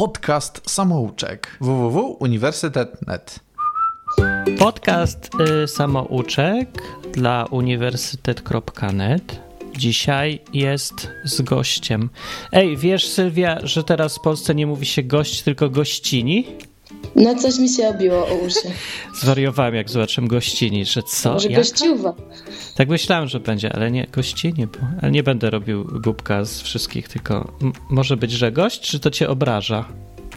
podcast samouczek www.uniwersytet.net. Podcast y, samouczek dla uniwersytet.net. Dzisiaj jest z gościem. Ej, wiesz Sylwia, że teraz w Polsce nie mówi się gość, tylko gościni? No coś mi się obiło o uszy. Zwariowałem jak zobaczyłem gościni, że co? Może Jaka? gościuwa. Tak myślałem, że będzie, ale nie, gościni, bo, ale nie będę robił głupka z wszystkich, tylko może być, że gość, czy to cię obraża?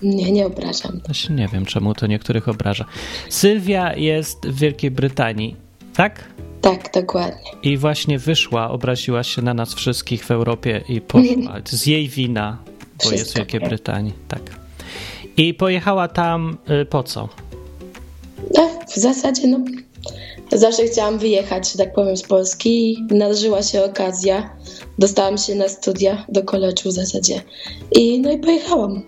Nie, nie obrażam. Właśnie nie wiem, czemu to niektórych obraża. Sylwia jest w Wielkiej Brytanii, tak? Tak, dokładnie. I właśnie wyszła, obraziła się na nas wszystkich w Europie i poszła. Z jej wina, bo jest w Wszystko. Wielkiej Brytanii, tak. I pojechała tam y, po co? No, w zasadzie no, zawsze chciałam wyjechać, że tak powiem, z Polski i nadarzyła się okazja. Dostałam się na studia do koleczu w zasadzie. I no i pojechałam.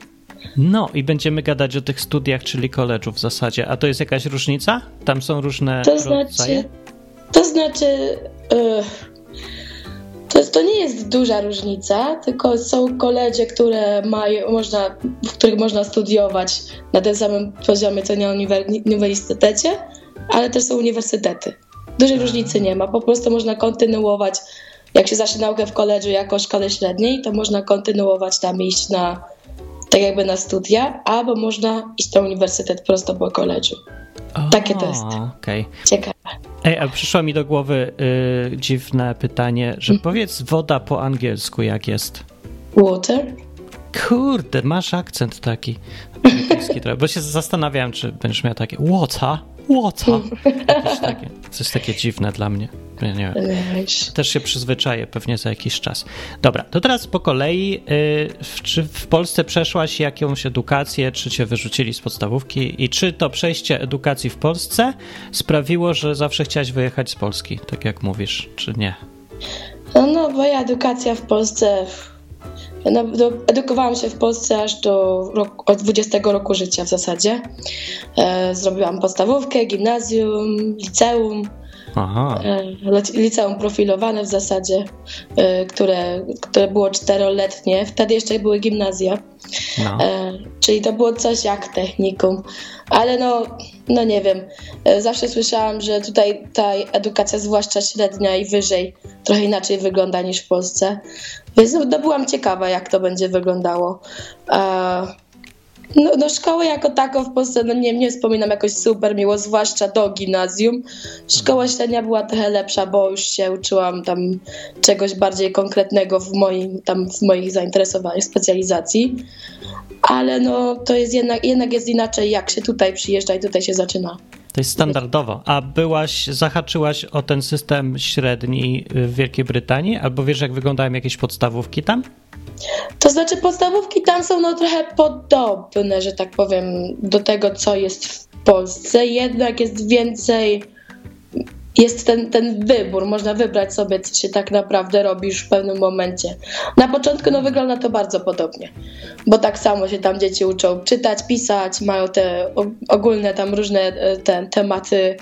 No i będziemy gadać o tych studiach, czyli college'u w zasadzie. A to jest jakaś różnica? Tam są różne To rodzaje? znaczy, to znaczy, e, to, to nie jest duża różnica, tylko są koledże, które mają, można, w których można studiować na tym samym poziomie, co na uniwer- uniwersytecie, ale też są uniwersytety. Dużej różnicy nie ma, po prostu można kontynuować, jak się zacznie naukę w koledżu jako szkole średniej, to można kontynuować tam iść na, tak jakby na studia, albo można iść na uniwersytet prosto po koledżu. O, takie to jest. Okej. Ciekawe. Ej, a przyszło mi do głowy y, dziwne pytanie, że powiedz woda po angielsku jak jest. Water? Kurde, masz akcent taki. Bo się zastanawiałem, czy będziesz miał takie water, Jakieś takie, coś takie dziwne dla mnie. Ja nie wiem. Też się przyzwyczaję pewnie za jakiś czas. Dobra, to teraz po kolei. y, czy w Polsce przeszłaś jakąś edukację, czy cię wyrzucili z podstawówki i czy to przejście edukacji w Polsce sprawiło, że zawsze chciałaś wyjechać z Polski, tak jak mówisz, czy nie? No, no, moja edukacja w Polsce. No, edukowałam się w Polsce aż do roku, od 20 roku życia w zasadzie. E, zrobiłam podstawówkę, gimnazjum, liceum, Aha, e, liceum profilowane w zasadzie, e, które, które było czteroletnie. Wtedy jeszcze były gimnazja. no. E, czyli to było coś jak technikum. Ale no, no nie wiem. Zawsze słyszałam, że tutaj ta edukacja, zwłaszcza średnia i wyżej, trochę inaczej wygląda niż w Polsce. Więc no, no byłam ciekawa, jak to będzie wyglądało. No, no szkołę jako taką w Polsce no nie, nie wspominam jakoś super miło, zwłaszcza do gimnazjum. Szkoła średnia była trochę lepsza, bo już się uczyłam tam czegoś bardziej konkretnego w, moim, tam w moich zainteresowaniach, specjalizacji. Ale no to jest jednak, jednak jest inaczej, jak się tutaj przyjeżdża i tutaj się zaczyna. To jest standardowo. A byłaś, zahaczyłaś o ten system średni w Wielkiej Brytanii? Albo wiesz, jak wyglądają jakieś podstawówki tam? To znaczy podstawówki tam są no trochę podobne, że tak powiem, do tego, co jest w Polsce. Jednak jest więcej, jest ten, ten wybór, można wybrać sobie, co się tak naprawdę robi już w pewnym momencie. Na początku no wygląda to bardzo podobnie, bo tak samo się tam dzieci uczą czytać, pisać, mają te ogólne tam różne e, te tematy,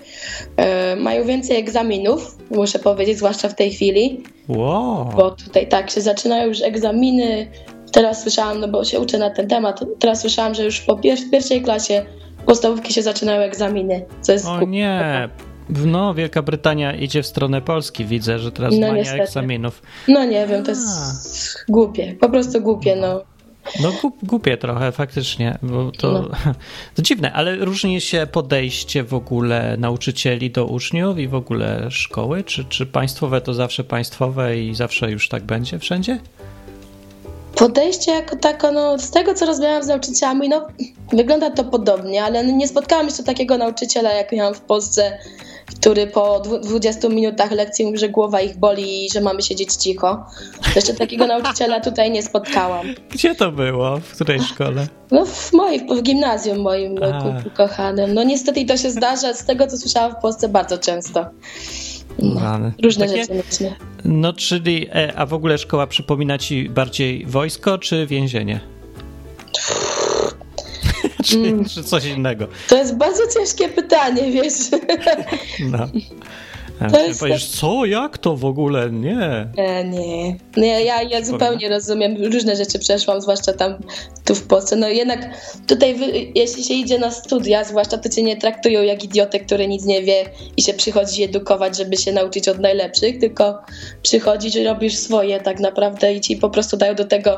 e, mają więcej egzaminów, muszę powiedzieć, zwłaszcza w tej chwili Wow. bo tutaj tak się zaczynają już egzaminy. Teraz słyszałam, no bo się uczę na ten temat, teraz słyszałam, że już po pier w pierwszej klasie podstawówki się zaczynają egzaminy, co jest O nie. No, Wielka Brytania idzie w stronę Polski. Widzę, że teraz No, mania egzaminów. No nie wiem, to jest głupie, po prostu głupie, no. No głup, głupie trochę, faktycznie, bo to, No. to dziwne, ale różni się podejście w ogóle nauczycieli do uczniów i w ogóle szkoły? Czy, czy państwowe to zawsze państwowe i zawsze już tak będzie wszędzie? Podejście jako tako, no z tego co rozmawiałam z nauczycielami, no wygląda to podobnie, ale nie spotkałam jeszcze takiego nauczyciela, jak miałam w Polsce, który po dwu- 20 minutach lekcji mówi, że głowa ich boli i że mamy siedzieć cicho. Jeszcze takiego nauczyciela tutaj nie spotkałam. Gdzie to było? W której szkole? No w moim, w gimnazjum moim A. ku- kochanym. No niestety to się zdarza, z tego co słyszałam w Polsce bardzo często. Rany. różne Takie- rzeczy. No, czyli, e, a w ogóle szkoła przypomina ci bardziej wojsko czy więzienie? czy, Mm. czy coś innego? To jest bardzo ciężkie pytanie, wiesz. No. A To jest- powiesz, co, jak to w ogóle? Nie. E, nie. nie ja, ja zupełnie rozumiem. Różne rzeczy przeszłam, zwłaszcza tam tu w Polsce. No jednak tutaj, wy, jeśli się idzie na studia, zwłaszcza to cię nie traktują jak idiotę, który nic nie wie i się przychodzi edukować, żeby się nauczyć od najlepszych, tylko przychodzisz i robisz swoje tak naprawdę i ci po prostu dają do tego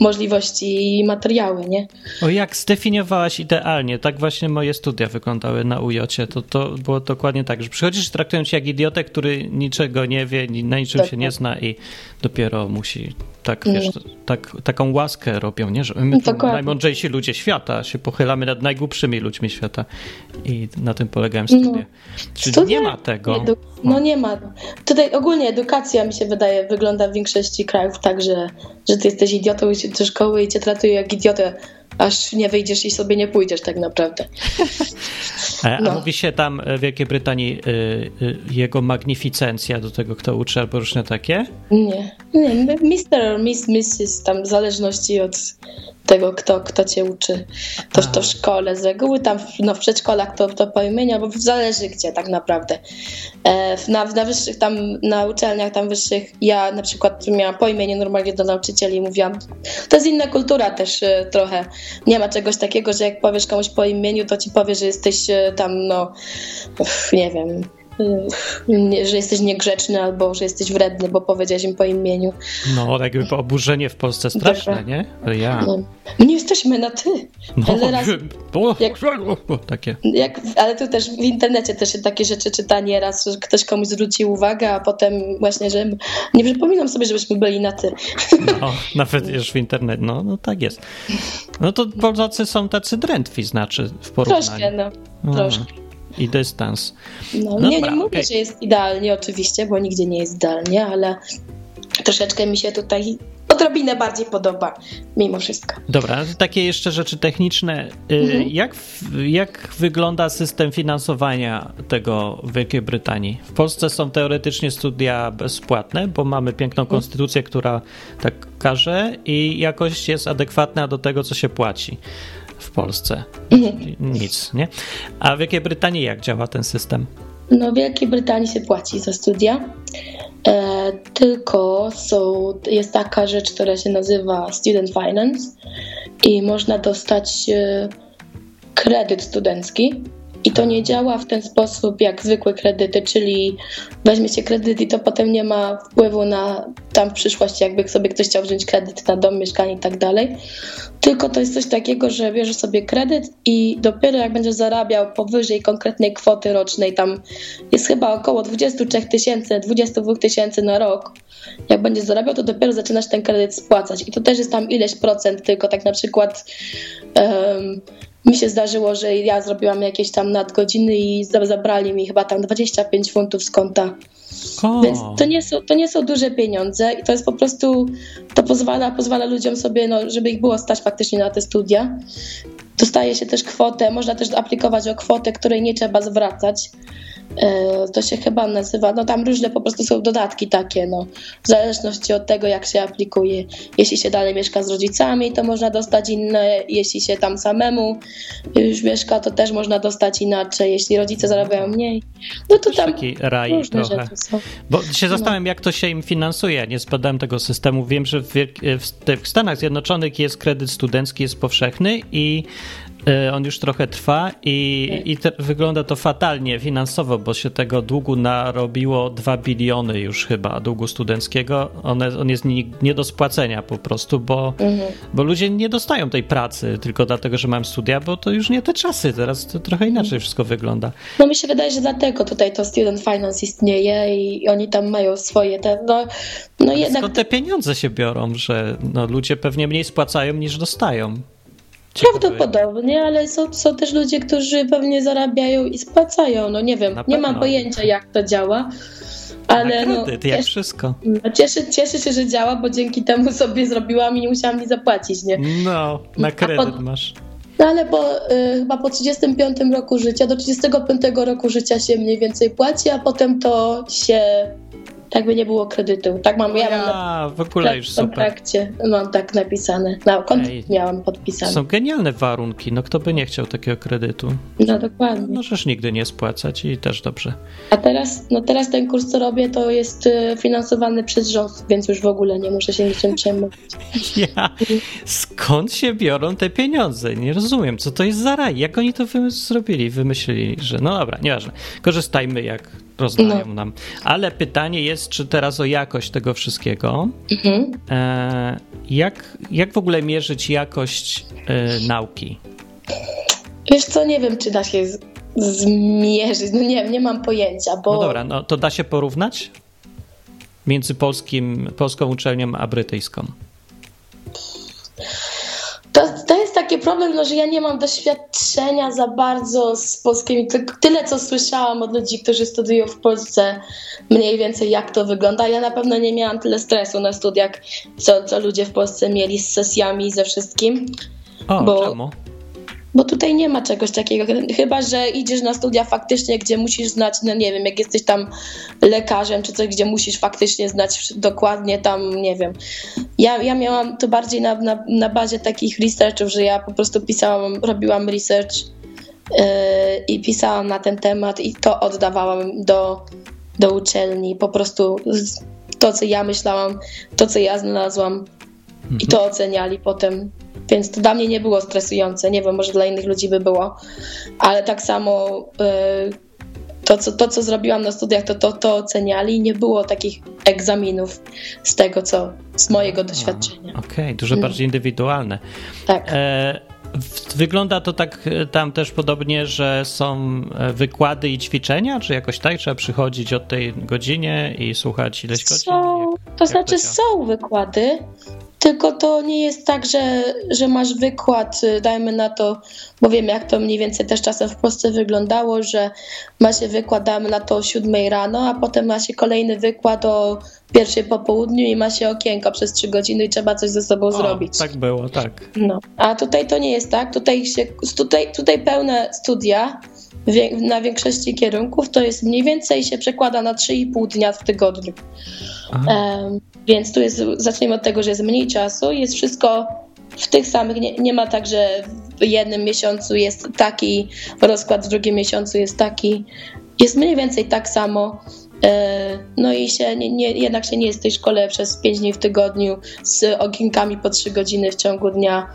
możliwości i materiały, nie? O, jak zdefiniowałaś idealnie, tak właśnie moje studia wyglądały na UJ-cie. To, to było dokładnie tak, że przychodzisz traktują cię jak idiotę, który niczego nie wie, na niczym się nie zna i dopiero musi tak, wiesz, tak, taką łaskę robią, nie? Że my Dokładnie. najmądrzejsi ludzie świata, się pochylamy nad najgłupszymi ludźmi świata i na tym polegają studia. Czyli Studia? nie ma tego. Edu- no nie ma. Tutaj ogólnie edukacja mi się wydaje, wygląda w większości krajów tak, że, że ty jesteś idiotą, idziesz do szkoły i cię traktują jak idiotę, aż nie wyjdziesz i sobie nie pójdziesz tak naprawdę. E, A No. mówi się tam w Wielkiej Brytanii y, y, jego magnificencja do tego, kto uczy, albo różne takie? Nie, nie, Mr. Miss, Mrs. tam w zależności od tego, kto, kto cię uczy. To, to w szkole z reguły, tam w- no, w przedszkolach to, to po imieniu, bo zależy gdzie tak naprawdę. E, na, na wyższych tam, na uczelniach tam wyższych, ja na przykład miałam po imieniu normalnie do nauczycieli, mówiłam, to jest inna kultura też e, trochę. Nie ma czegoś takiego, że jak powiesz komuś po imieniu, to ci powie, że jesteś e, tam, no, nie wiem, że jesteś niegrzeczny albo że jesteś wredny, bo powiedziałeś im po imieniu. No, jakby oburzenie w Polsce straszne, nie? Ale ja. No, my nie jesteśmy na ty. No, Ale raz, jak- takie. jak, ale tu też w internecie też się takie rzeczy czyta nieraz, że ktoś komuś zwróci uwagę, a potem właśnie, że nie przypominam sobie, żebyśmy byli na ty. No, nawet już w internecie. No, no tak jest. No to Polacy są tacy drętwi, znaczy w porównaniu. Troszkę, no. No, Troszkę. I dystans. No, Dobra, nie, nie mówię, okej. że jest idealnie oczywiście, bo nigdzie nie jest idealnie, ale troszeczkę mi się tutaj odrobinę bardziej podoba, mimo wszystko. Dobra, takie jeszcze rzeczy techniczne. Y, Mhm. Jak, jak wygląda system finansowania tego w Wielkiej Brytanii? W Polsce są teoretycznie studia bezpłatne, bo mamy piękną Mhm. konstytucję, która tak każe i jakość jest adekwatna do tego, co się płaci w Polsce. Mhm. Nic, nie? A w Wielkiej Brytanii jak działa ten system? No, w Wielkiej Brytanii się płaci za studia, e, tylko są, jest taka rzecz, która się nazywa Student Finance i można dostać e, kredyt studencki. I to nie działa w ten sposób jak zwykłe kredyty, czyli weźmie się kredyt i to potem nie ma wpływu na tam w przyszłości, jakby sobie ktoś chciał wziąć kredyt na dom, mieszkanie i tak dalej. Tylko to jest coś takiego, że bierzesz sobie kredyt i dopiero jak będziesz zarabiał powyżej konkretnej kwoty rocznej, tam jest chyba około 23 tysięcy, 22 tysięcy na rok. Jak będziesz zarabiał, to dopiero zaczynasz ten kredyt spłacać. I to też jest tam ileś procent, tylko tak na przykład em, mi się zdarzyło, że ja zrobiłam jakieś tam nadgodziny i za- zabrali mi chyba tam 25 funtów z konta. O, Więc to nie, są, to nie są duże pieniądze i to jest po prostu, to pozwala, pozwala ludziom sobie, no, żeby ich było stać faktycznie na te studia. Dostaje się też kwotę, można też aplikować o kwotę, której nie trzeba zwracać. E, To się chyba nazywa, no tam różne po prostu są dodatki takie, no, w zależności od tego, jak się aplikuje. Jeśli się dalej mieszka z rodzicami, to można dostać inne, jeśli się tam samemu już mieszka, to też można dostać inaczej, jeśli rodzice zarabiają mniej. No to tam taki raj różne trochę. rzeczy są. Bo się zastanawiam, jak to się im finansuje. Nie zbadałem tego systemu. Wiem, że w, w, Stanach Zjednoczonych jest kredyt studencki, jest powszechny i on już trochę trwa i, i te, wygląda to fatalnie finansowo, bo się tego długu narobiło 2 biliony już chyba długu studenckiego. One, on jest nie, nie do spłacenia po prostu, bo, bo ludzie nie dostają tej pracy tylko dlatego, że mają studia, bo to już nie te czasy. Teraz to trochę inaczej wszystko wygląda. No mi się wydaje, że dlatego tutaj to Student Finance istnieje i oni tam mają swoje te, no, no jednak Skąd te pieniądze się biorą, że no, ludzie pewnie mniej spłacają niż dostają? Prawdopodobnie, ale są, są też ludzie, którzy pewnie zarabiają i spłacają, no nie wiem, Na nie mam pojęcia jak to działa, ale Na no, kredyt, jak cieszę, wszystko. no cieszę, cieszę się, że działa, bo dzięki temu sobie zrobiłam i nie musiałam nic zapłacić, nie? No, na kredyt pod- masz. No ale po, y, chyba po 35 roku życia, do 35 roku życia się mniej więcej płaci, a potem to się tak by nie było kredytu. Tak mam, ja, mam Ja na, w ogóle już w super. kontrakcie mam tak napisane. Na kontrakt Ej. miałam podpisane. Są genialne warunki, no kto by nie chciał takiego kredytu? No dokładnie. Możesz nigdy nie spłacać i też dobrze. A teraz, no teraz ten kurs, co robię, to jest y, finansowany przez rząd, więc już w ogóle nie muszę się niczym przejmować. Ja, skąd się biorą te pieniądze? Nie rozumiem, co to jest za raj? Jak oni to wy zrobili, wymyślili, że no dobra, nieważne. Korzystajmy jak rozdają No. nam. Ale pytanie jest, czy teraz o jakość tego wszystkiego. Mhm. E, jak, jak w ogóle mierzyć jakość e, nauki? Wiesz co, nie wiem, czy da się zmierzyć. No nie nie mam pojęcia, bo No dobra, no to da się porównać między polskim, polską uczelnią a brytyjską. To, jest taki problem, no, że ja nie mam doświadczenia za bardzo z polskimi. Tyle, co słyszałam od ludzi, którzy studiują w Polsce, mniej więcej jak to wygląda. Ja na pewno nie miałam tyle stresu na studiach, co, co ludzie w Polsce mieli z sesjami, ze wszystkim. O, Bo- czemu? Bo tutaj nie ma czegoś takiego, chyba że idziesz na studia faktycznie, gdzie musisz znać, no nie wiem, jak jesteś tam lekarzem czy coś, gdzie musisz faktycznie znać dokładnie tam, nie wiem. Ja, ja miałam to bardziej na, na, na bazie takich researchów, że ja po prostu pisałam, robiłam research yy, i pisałam na ten temat i to oddawałam do, do uczelni. Po prostu to, co ja myślałam, to, co ja znalazłam i to oceniali potem. Więc to dla mnie nie było stresujące. Nie wiem, może dla innych ludzi by było, ale tak samo y, to, co, to, co zrobiłam na studiach, to, to to oceniali. Nie było takich egzaminów z tego, co z mojego doświadczenia. Okej, dużo No. bardziej indywidualne. Tak. E, wygląda to tak e, tam też podobnie, że są e, wykłady i ćwiczenia, czy jakoś tak? Trzeba przychodzić o tej godzinie i słuchać ileś godzin? Są, Jak- to jak znaczy działa? są wykłady, tylko to nie jest tak, że, że masz wykład, y, dajmy na to, bo wiem jak to mniej więcej też czasem w Polsce wyglądało, że ma się wykład, dajmy na to o 7 rano, a potem ma się kolejny wykład o pierwszej po południu i ma się okienko przez 3 godziny i trzeba coś ze sobą O, zrobić. Tak było, tak. No. A tutaj to nie jest tak. Tutaj, się, tutaj, tutaj pełne studia na większości kierunków to jest mniej więcej się przekłada na 3,5 dnia w tygodniu. Więc tu jest, zaczniemy od tego, że jest mniej czasu, jest wszystko w tych samych, nie, nie ma tak, że w jednym miesiącu jest taki rozkład, w drugim miesiącu jest taki. Jest mniej więcej tak samo. E, No i się nie, nie, jednak się nie jest w tej szkole przez 5 dni w tygodniu z okienkami po 3 godziny w ciągu dnia.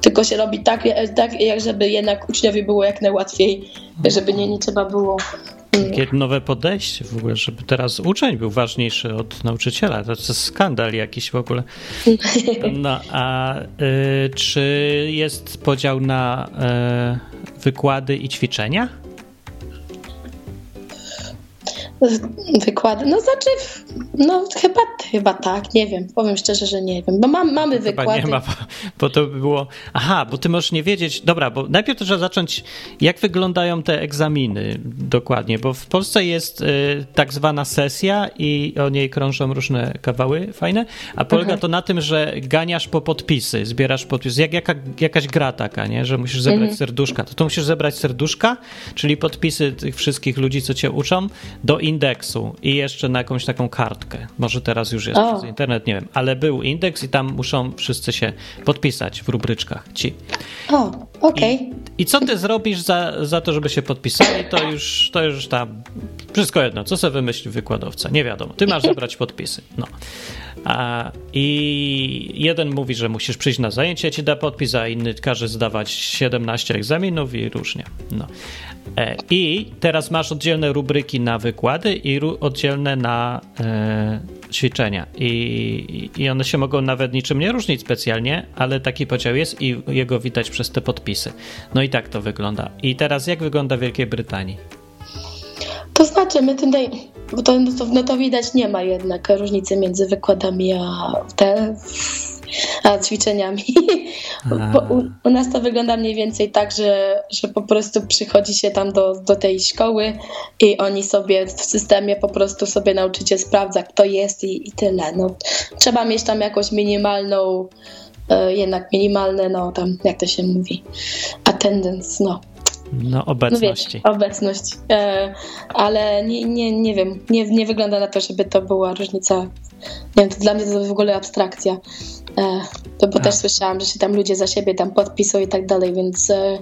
Tylko się robi tak, tak żeby jednak uczniowi było jak najłatwiej, żeby nie, nie trzeba było. Takie nowe podejście w ogóle, żeby teraz uczeń był ważniejszy od nauczyciela. To jest skandal jakiś w ogóle. No a y, czy jest podział na y, wykłady i ćwiczenia? Wykłady, no znaczy, no chyba, chyba tak, nie wiem, powiem szczerze, że nie wiem, bo mam, mamy Chyba wykłady. nie ma, bo, bo to by było. Aha, bo ty możesz nie wiedzieć. Dobra, bo najpierw trzeba zacząć, jak wyglądają te egzaminy dokładnie, bo w Polsce jest y, tak zwana sesja i o niej krążą różne kawały fajne, a polega Mhm. to na tym, że ganiasz po podpisy, zbierasz podpisy, jak jaka, jakaś gra taka, nie? że musisz zebrać Mhm. serduszka. To tu musisz zebrać serduszka, czyli podpisy tych wszystkich ludzi, co cię uczą, do indeksu i jeszcze na jakąś taką kartkę. Może teraz już jest O. przez internet, nie wiem, ale był indeks i tam muszą wszyscy się podpisać w rubryczkach ci. O, okej. I co ty zrobisz za, za to, żeby się podpisali, to już, to już tam wszystko jedno, co sobie wymyśli wykładowca, nie wiadomo. Ty masz zebrać podpisy. No. A, I jeden mówi, że musisz przyjść na zajęcie, ci da podpis, a inny każe zdawać 17 egzaminów i różnie. No. E, I teraz masz oddzielne rubryki na wykłady i ru, oddzielne na e, ćwiczenia. I, I one się mogą nawet niczym nie różnić specjalnie, ale taki podział jest i jego widać przez te podpisy. No i tak to wygląda. I teraz jak wygląda w Wielkiej Brytanii? To znaczy, my tutaj, bo to, no, to, no to widać, nie ma jednak różnicy między wykładami a, te, a ćwiczeniami. Bo u, u nas to wygląda mniej więcej tak, że, że po prostu przychodzi się tam do, do tej szkoły i oni sobie w systemie po prostu sobie nauczyciel sprawdza, kto jest i, i tyle. No, trzeba mieć tam jakąś minimalną, e, jednak minimalne, no tam, jak to się mówi, attendance, no. No, obecności. No obecność. E, ale nie, nie, nie wiem, nie, nie wygląda na to, żeby to była różnica. Nie wiem, to dla mnie to w ogóle abstrakcja. E, to bo też słyszałam, że się tam ludzie za siebie tam podpisują i tak dalej, więc e,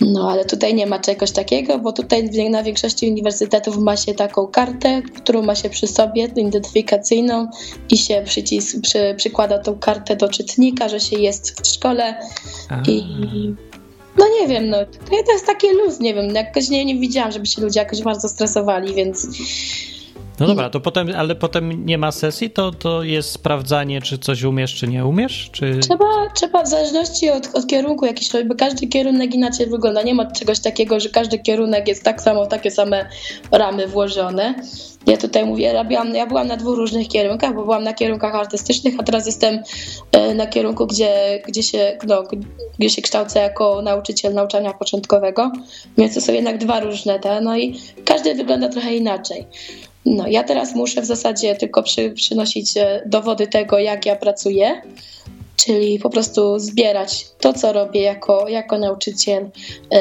no ale tutaj nie ma czegoś takiego, bo tutaj na większości uniwersytetów ma się taką kartę, którą ma się przy sobie, identyfikacyjną i się przycis, przy, przykłada tą kartę do czytnika, że się jest w szkole A. i no nie wiem, no to jest taki luz, nie wiem, jakoś nie, nie widziałam, żeby się ludzie jakoś bardzo stresowali, więc... No dobra, to potem, ale potem nie ma sesji, to, to jest sprawdzanie, czy coś umiesz, czy nie umiesz? Czy... Trzeba, trzeba w zależności od, od kierunku jakiś, bo każdy kierunek inaczej wygląda. Nie ma czegoś takiego, że każdy kierunek jest tak samo, takie same ramy włożone. Ja tutaj mówię, ja byłam, ja byłam na dwóch różnych kierunkach, bo byłam na kierunkach artystycznych, a teraz jestem e, na kierunku, gdzie, gdzie, się, no, gdzie się kształcę jako nauczyciel nauczania początkowego, więc to są jednak dwa różne te, no i każdy wygląda trochę inaczej. No, ja teraz muszę w zasadzie tylko przy, przynosić e, dowody tego, jak ja pracuję, czyli po prostu zbierać to, co robię jako, jako nauczyciel yy,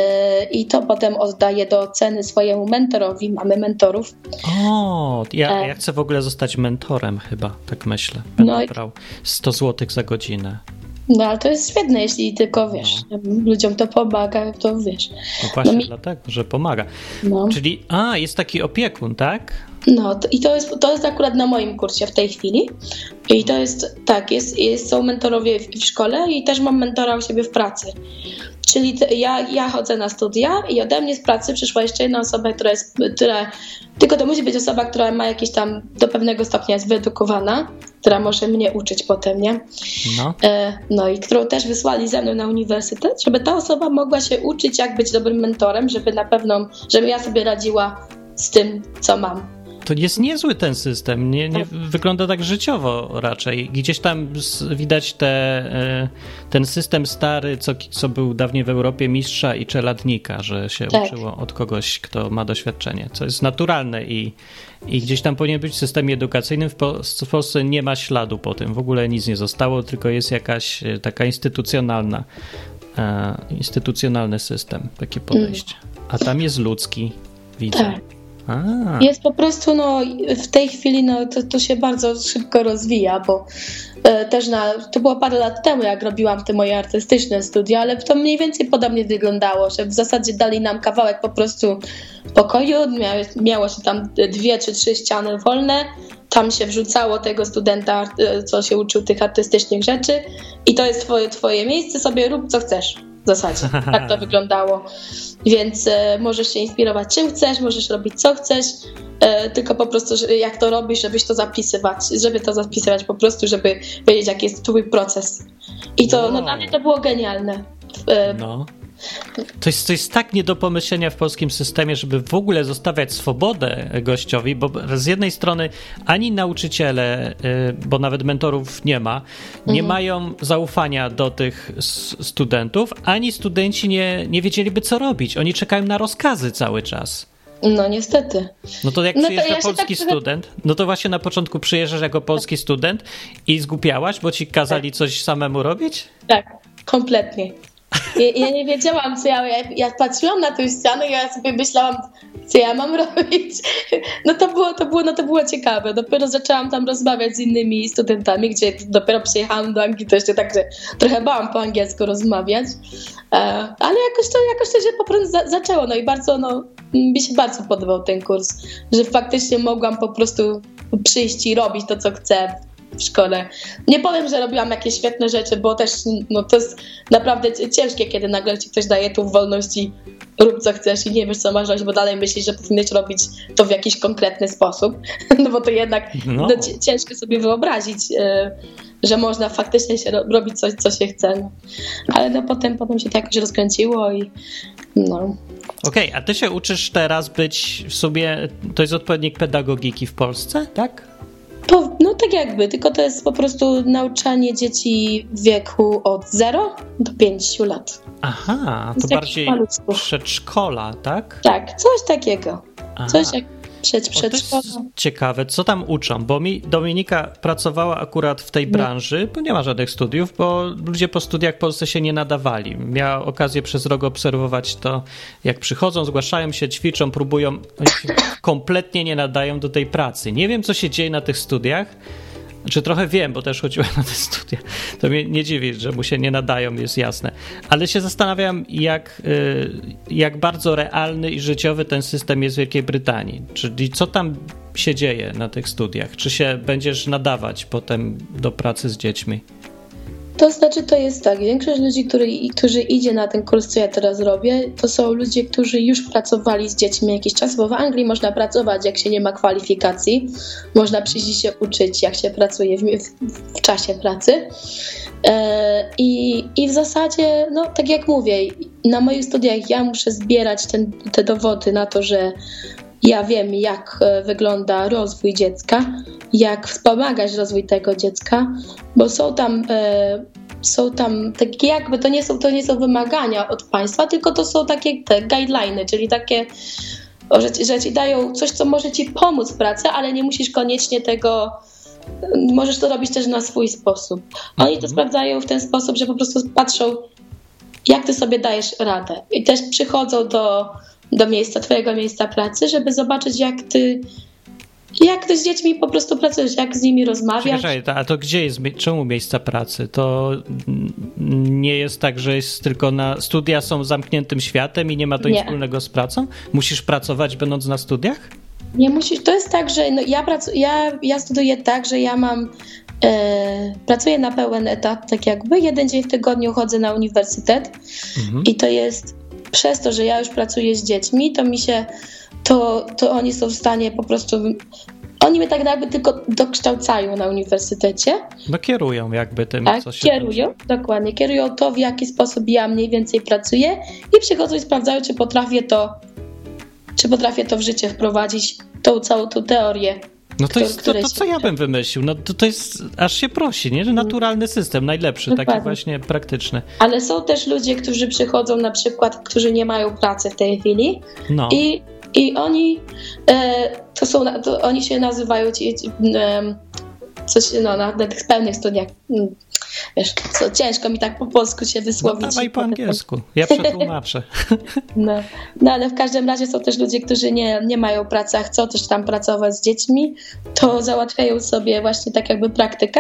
i to potem oddaję do oceny swojemu mentorowi. Mamy mentorów. O, ja, ja chcę w ogóle zostać mentorem chyba, tak myślę. Będę no, brał 100 zł za godzinę. No ale to jest świetne, jeśli tylko wiesz, no. ludziom to pomaga, to wiesz. No właśnie no mi... dlatego, że pomaga. No. Czyli, a, jest taki opiekun, tak? No to, i to jest, to jest akurat na moim kursie w tej chwili. I to jest, tak, jest, jest, są mentorowie w, w szkole i też mam mentora u siebie w pracy. Czyli ja, ja chodzę na studia i ode mnie z pracy przyszła jeszcze jedna osoba, która jest, która, tylko to musi być osoba, która ma jakieś tam do pewnego stopnia jest wyedukowana, która może mnie uczyć potem, nie? No. E, no i którą też wysłali ze mną na uniwersytet, żeby ta osoba mogła się uczyć, jak być dobrym mentorem, żeby na pewno, żeby ja sobie radziła z tym, co mam to jest niezły ten system. Nie, nie, wygląda tak życiowo raczej. Gdzieś tam widać te, e, ten system stary, co, co był dawniej w Europie mistrza i czeladnika, że się tak. uczyło od kogoś, kto ma doświadczenie, co jest naturalne i, i gdzieś tam powinien być w systemie edukacyjnym. W, w Polsce nie ma śladu po tym. W ogóle nic nie zostało, tylko jest jakaś e, taka instytucjonalna, e, instytucjonalny system, takie podejście. A tam jest ludzki, widzę. Tak. A. Jest po prostu, no w tej chwili no, to, to się bardzo szybko rozwija, bo e, też na, to było parę lat temu, jak robiłam te moje artystyczne studia, ale to mniej więcej podobnie wyglądało, że w zasadzie dali nam kawałek po prostu pokoju, miało, miało się tam dwie czy trzy ściany wolne, tam się wrzucało tego studenta, e, co się uczył tych artystycznych rzeczy i to jest twoje, twoje miejsce, sobie rób co chcesz w zasadzie. Tak to wyglądało. Więc e, możesz się inspirować czym chcesz, możesz robić co chcesz, e, tylko po prostu że, jak to robisz, żebyś to zapisywać, żeby to zapisywać po prostu, żeby wiedzieć jaki jest twój proces. I to no, no dla mnie to było genialne. E, no. To jest, to jest tak nie do pomyślenia w polskim systemie, żeby w ogóle zostawiać swobodę gościowi, bo z jednej strony ani nauczyciele, y, bo nawet mentorów nie ma, nie mhm. mają zaufania do tych studentów, ani studenci nie, nie wiedzieliby, co robić. Oni czekają na rozkazy cały czas. No niestety. No to jak no przyjeżdża to ja polski tak student, no to właśnie na początku przyjeżdżasz jako polski student i zgubiałaś, bo ci kazali tak. coś samemu robić? Tak, kompletnie. Ja, ja, nie wiedziałam, co ja, ja, ja patrzyłam na tę ścianę i ja sobie myślałam, co ja mam robić. No to było, to było, no to było ciekawe. Dopiero zaczęłam tam rozmawiać z innymi studentami, gdzie dopiero przyjechałam do Anglii, to jeszcze tak, że trochę bałam po angielsku rozmawiać. E, ale jakoś to, jakoś to się po prostu za, zaczęło. No i bardzo, no, mi się bardzo podobał ten kurs, że faktycznie mogłam po prostu przyjść i robić to, co chcę w szkole. Nie powiem, że robiłam jakieś świetne rzeczy, bo też no, to jest naprawdę ciężkie, kiedy nagle ci ktoś daje tu wolności, rób co chcesz i nie wiesz, co masz robić, bo dalej myślisz, że powinieneś robić to w jakiś konkretny sposób. No bo to jednak no. No, ciężko sobie wyobrazić, y, że można faktycznie się ro robić coś, co się chce. Ale no potem, potem się to jakoś rozkręciło i no. Okej, okay, a ty się uczysz teraz być w sobie, to jest odpowiednik pedagogiki w Polsce, tak? Po, no tak jakby, tylko to jest po prostu nauczanie dzieci w wieku od 0 do 5 lat. Aha, to bardziej przedszkola, tak? Tak, coś takiego. Coś jak... przed O, to jest ciekawe, co tam uczą, bo mi Dominika pracowała akurat w tej Nie. branży, bo nie ma żadnych studiów, bo ludzie po studiach w Polsce się nie nadawali. Miała okazję przez rok obserwować to, jak przychodzą, zgłaszają się, ćwiczą, próbują, kompletnie nie nadają do tej pracy. Nie wiem, co się dzieje na tych studiach, Znaczy trochę wiem, bo też chodziłem na te studia. To mnie nie dziwi, że mu się nie nadają, jest jasne. Ale się zastanawiam, jak, y, jak bardzo realny i życiowy ten system jest w Wielkiej Brytanii. Czyli co tam się dzieje na tych studiach? Czy się będziesz nadawać potem do pracy z dziećmi? To znaczy, to jest tak, większość ludzi, który, którzy idzie na ten kurs, co ja teraz robię, to są ludzie, którzy już pracowali z dziećmi jakiś czas, bo w Anglii można pracować, jak się nie ma kwalifikacji, można przyjść i się uczyć, jak się pracuje w, w, w czasie pracy. E, i, I w zasadzie, no tak jak mówię, na moich studiach ja muszę zbierać ten, te dowody na to, że ja wiem, jak e, wygląda rozwój dziecka, jak wspomagać rozwój tego dziecka, bo są tam, e, są tam takie jakby, to nie są, to nie są wymagania od państwa, tylko to są takie te guideliny, czyli takie, że, że ci dają coś, co może ci pomóc w pracy, ale nie musisz koniecznie tego, możesz to robić też na swój sposób. Oni to sprawdzają w ten sposób, że po prostu patrzą, jak ty sobie dajesz radę. I też przychodzą do, do miejsca, twojego miejsca pracy, żeby zobaczyć, jak ty, jak ty z dziećmi po prostu pracujesz, jak z nimi rozmawiasz. Czekaj, a to gdzie jest, czemu miejsca pracy? To nie jest tak, że jest tylko na, studia są zamkniętym światem i nie ma to nic Nie. wspólnego z pracą? Musisz pracować będąc na studiach? Nie musisz, to jest tak, że no ja, pracu, ja, ja studiuję tak, że ja mam, e, pracuję na pełen etat, tak jakby, jeden dzień w tygodniu chodzę na uniwersytet Mhm. i to jest przez to, że ja już pracuję z dziećmi, to mi się, to, to oni są w stanie po prostu, oni mnie tak jakby tylko dokształcają na uniwersytecie, No kierują jakby tym, tak, co się... kierują, dokładnie, kierują to, w jaki sposób ja mniej więcej pracuję i przychodzą i sprawdzają, czy potrafię to, czy potrafię to w życie wprowadzić, tą całą tą teorię. No to jest to, to co ja bym wymyślił? No to, to jest, aż się prosi, nie? Że naturalny system, najlepszy, taki Dokładnie. właśnie praktyczny. Ale są też ludzie, którzy przychodzą na przykład, którzy nie mają pracy w tej chwili No. i, i oni e, to są, to oni się nazywają ci, em, coś, no, na, na tych pełnych studiach. Wiesz, co, ciężko mi tak po polsku się No wysłowić. dawaj po angielsku, ja przetłumaczę. No, no ale w każdym razie są też ludzie, którzy nie, nie mają pracy, a chcą też tam pracować z dziećmi, to załatwiają sobie właśnie tak jakby praktykę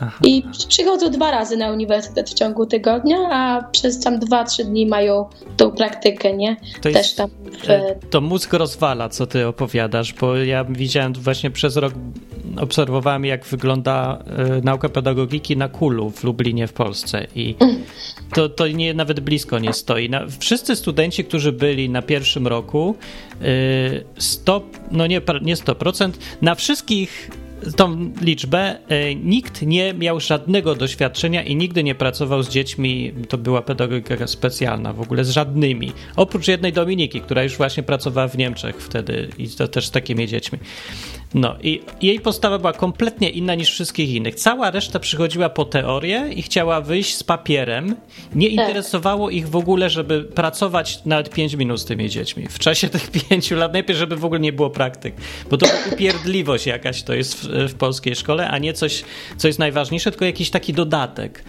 Aha. i przy- przychodzą dwa razy na uniwersytet w ciągu tygodnia, a przez tam dwa, trzy dni mają tą praktykę, nie? To jest- też tam w, E, To mózg rozwala, co ty opowiadasz, bo ja widziałem właśnie przez rok, obserwowałem jak wygląda e, nauka pedagogiki na Kulu w Lublinie w Polsce i to, to nie, nawet blisko nie stoi. Na, wszyscy studenci, którzy byli na pierwszym roku, e, 100, no nie, nie 100%, na wszystkich tą liczbę e, nikt nie miał żadnego doświadczenia i nigdy nie pracował z dziećmi, to była pedagogika specjalna w ogóle, z żadnymi. Oprócz jednej Dominiki, która już właśnie pracowała w Niemczech wtedy i to też z takimi dziećmi. No i jej postawa była kompletnie inna niż wszystkich innych. Cała reszta przychodziła po teorię i chciała wyjść z papierem. Nie interesowało ich w ogóle, żeby pracować nawet 5 minut z tymi dziećmi. W czasie tych pięciu lat najpierw, żeby w ogóle nie było praktyk. Bo to upierdliwość jakaś to jest w, w polskiej szkole, a nie coś, co jest najważniejsze, tylko jakiś taki dodatek.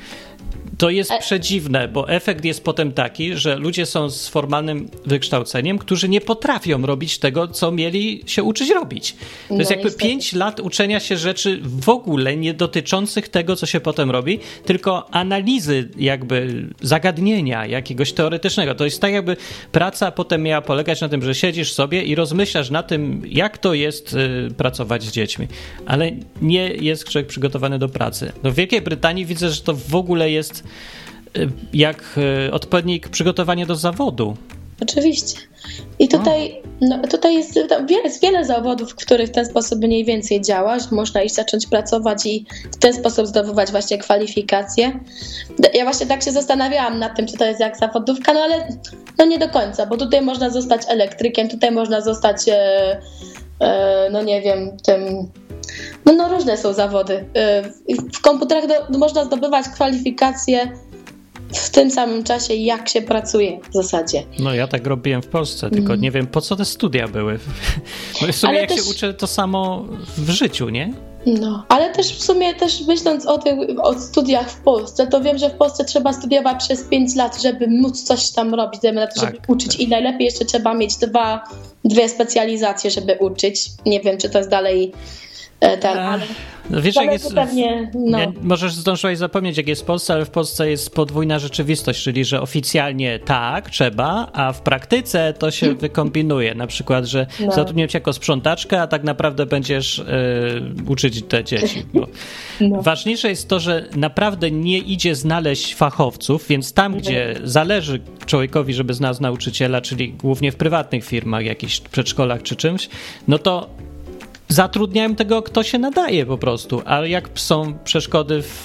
To jest E- przedziwne, bo efekt jest potem taki, że ludzie są z formalnym wykształceniem, którzy nie potrafią robić tego, co mieli się uczyć robić. To No, jest jakby niestety. pięć lat uczenia się rzeczy w ogóle nie dotyczących tego, co się potem robi, tylko analizy jakby zagadnienia jakiegoś teoretycznego. To jest tak jakby praca potem miała polegać na tym, że siedzisz sobie i rozmyślasz na tym, jak to jest y, pracować z dziećmi. Ale nie jest człowiek przygotowany do pracy. No w Wielkiej Brytanii widzę, że to w ogóle jest y, jak y, odpowiednik przygotowania do zawodu. Oczywiście. I tutaj, no, tutaj jest tam wiele, jest wiele zawodów, w których w ten sposób mniej więcej działa, że można iść zacząć pracować i w ten sposób zdobywać właśnie kwalifikacje. Ja właśnie tak się zastanawiałam nad tym, czy to jest jak zawodówka, no ale no nie do końca, bo tutaj można zostać elektrykiem, tutaj można zostać, e, e, no nie wiem, tym. No, no różne są zawody. E, w komputerach do, można zdobywać kwalifikacje w tym samym czasie, jak się pracuje w zasadzie. No ja tak robiłem w Polsce, tylko mm. nie wiem po co te studia były. Bo w sumie Ale jak też... się uczę to samo w życiu, nie? No, ale też w sumie też myśląc o tych o studiach w Polsce, to wiem, że w Polsce trzeba studiować przez 5 lat, żeby móc coś tam robić, żeby, tak, żeby uczyć tak. i najlepiej jeszcze trzeba mieć dwa, dwie specjalizacje, żeby uczyć. Nie wiem, czy to jest dalej ten, ale no wiesz, jak jest. Pewnie, no. nie, możesz zdążyłeś zapomnieć, jak jest w Polsce, ale w Polsce jest podwójna rzeczywistość, czyli że oficjalnie tak, trzeba, a w praktyce to się hmm. wykombinuje. Na przykład, że no. zatrudnią cię jako sprzątaczkę, a tak naprawdę będziesz y, uczyć te dzieci. No. Ważniejsze jest to, że naprawdę nie idzie znaleźć fachowców, więc tam, gdzie zależy człowiekowi, żeby znalazł nauczyciela, czyli głównie w prywatnych firmach, jakichś przedszkolach czy czymś, no to zatrudniają tego, kto się nadaje po prostu, ale jak są przeszkody w,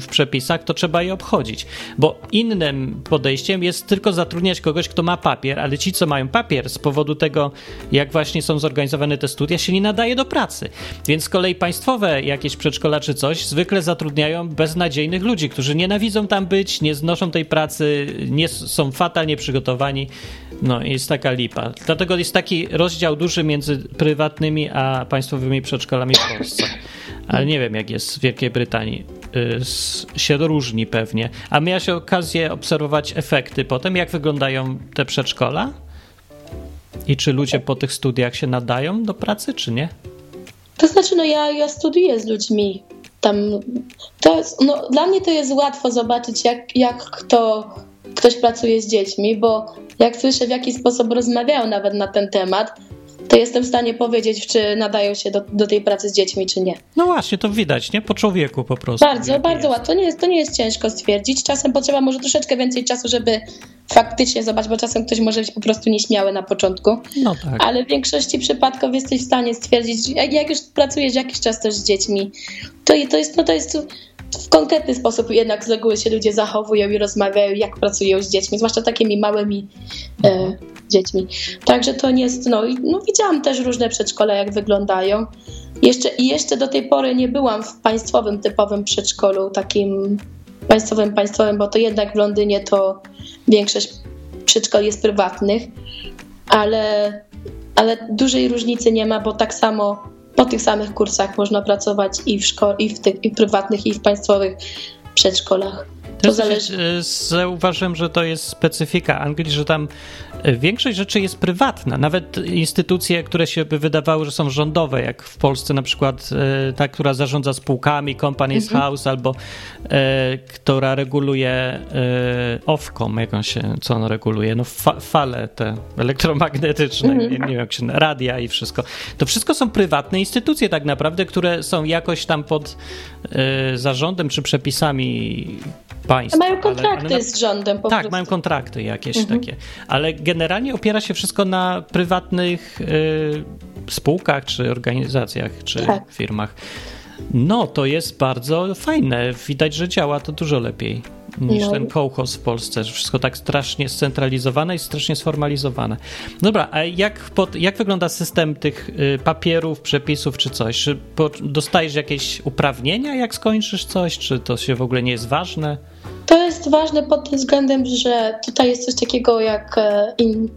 w, przepisach, to trzeba je obchodzić, bo innym podejściem jest tylko zatrudniać kogoś, kto ma papier, ale ci, co mają papier z powodu tego, jak właśnie są zorganizowane te studia, się nie nadaje do pracy. Więc z kolei państwowe jakieś przedszkola czy coś zwykle zatrudniają beznadziejnych ludzi, którzy nienawidzą tam być, nie znoszą tej pracy, nie są fatalnie przygotowani. No, jest taka lipa. Dlatego jest taki rozdział duży między prywatnymi a państwowymi przedszkolami w Polsce. Ale nie wiem, jak jest w Wielkiej Brytanii. Y, się różni pewnie. A miałaś okazję obserwować efekty potem, jak wyglądają te przedszkola? I czy ludzie po tych studiach się nadają do pracy, czy nie? To znaczy, no ja, ja studiuję z ludźmi. Tam, to jest, no, dla mnie to jest łatwo zobaczyć, jak, jak kto, ktoś pracuje z dziećmi, bo jak słyszę, w jaki sposób rozmawiają nawet na ten temat, to jestem w stanie powiedzieć, czy nadają się do, do tej pracy z dziećmi, czy nie. No właśnie, to widać, nie? Po człowieku po prostu. Bardzo, bardzo łatwo. To nie, jest, to nie jest ciężko stwierdzić. Czasem potrzeba może troszeczkę więcej czasu, żeby faktycznie zobaczyć, bo czasem ktoś może być po prostu nieśmiały na początku. No tak. Ale w większości przypadków jesteś w stanie stwierdzić, jak, jak już pracujesz jakiś czas też z dziećmi, to, to jest, no to jest w konkretny sposób jednak z reguły się ludzie zachowują i rozmawiają, jak pracują z dziećmi, zwłaszcza takimi małymi e, dziećmi. Także to nie jest, no, no widziałam też różne przedszkole, jak wyglądają. Jeszcze, jeszcze do tej pory nie byłam w państwowym, typowym przedszkolu, takim państwowym, państwowym, bo to jednak w Londynie to większość przedszkoli jest prywatnych, ale, ale dużej różnicy nie ma, bo tak samo po tych samych kursach można pracować i w, szko- i w, i w prywatnych, i w państwowych przedszkolach. To zależy... E, zauważyłem, że to jest specyfika Anglii, że tam e, większość rzeczy jest prywatna. Nawet instytucje, które się by wydawały, że są rządowe, jak w Polsce na przykład e, ta, która zarządza spółkami, Companies mhm. House, albo e, która reguluje e, Ofcom, jak on się, co on reguluje, no fa fale te elektromagnetyczne, mhm. nie, nie, wiem jak się, radia i wszystko. To wszystko są prywatne instytucje tak naprawdę, które są jakoś tam pod e, zarządem czy przepisami państw. Mają kontrakty ale, ale na, z rządem po Tak, prostu. mają kontrakty jakieś mhm. takie, ale generalnie opiera się wszystko na prywatnych y, spółkach, czy organizacjach, czy tak. firmach. No, to jest bardzo fajne. Widać, że działa to dużo lepiej niż no. ten kołchos w Polsce, że wszystko tak strasznie scentralizowane i strasznie sformalizowane. Dobra, a jak, pod, jak wygląda system tych y, papierów, przepisów czy coś? Czy dostajesz jakieś uprawnienia, jak skończysz coś, czy to się w ogóle nie jest ważne? To jest ważne pod tym względem, że tutaj jest coś takiego jak e, in,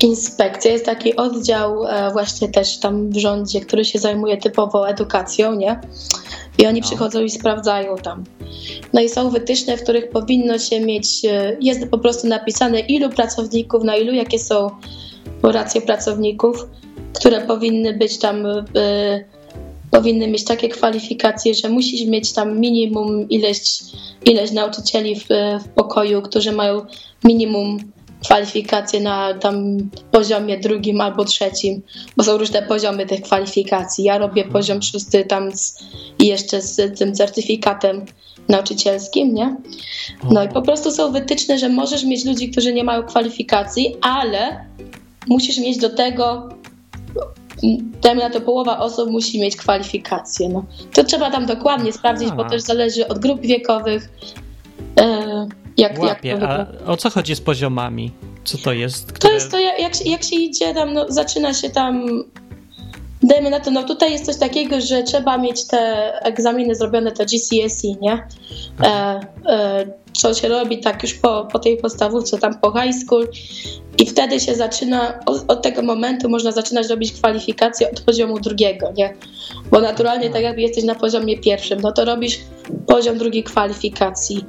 inspekcja. Jest taki oddział e, właśnie też tam w rządzie, który się zajmuje typowo edukacją, nie? I oni no. przychodzą i sprawdzają tam. No i są wytyczne, w których powinno się mieć, e, jest po prostu napisane ilu pracowników, na ilu, jakie są racje pracowników, które powinny być tam, y, powinny mieć takie kwalifikacje, że musisz mieć tam minimum ileś, ileś nauczycieli w, w pokoju, którzy mają minimum kwalifikacje na tam poziomie drugim albo trzecim, bo są różne poziomy tych kwalifikacji. Ja robię poziom szósty tam z, jeszcze z tym certyfikatem nauczycielskim, nie? No i po prostu są wytyczne, że możesz mieć ludzi, którzy nie mają kwalifikacji, ale musisz mieć do tego dajmy na to połowa osób musi mieć kwalifikacje. No. To trzeba tam dokładnie sprawdzić, bo też zależy od grup wiekowych. E, jak, Łapie. jak to A o co chodzi z poziomami? Co to jest? Które... To jest to, jak, jak się idzie tam, no, zaczyna się tam dajmy na to, no tutaj jest coś takiego, że trzeba mieć te egzaminy zrobione, te GCSE, nie? E, e, co się robi tak już po, po tej podstawówce, tam po high school i wtedy się zaczyna, od, od tego momentu można zaczynać robić kwalifikacje od poziomu drugiego, nie? Bo naturalnie tak jakby jesteś na poziomie pierwszym, no to robisz poziom drugi kwalifikacji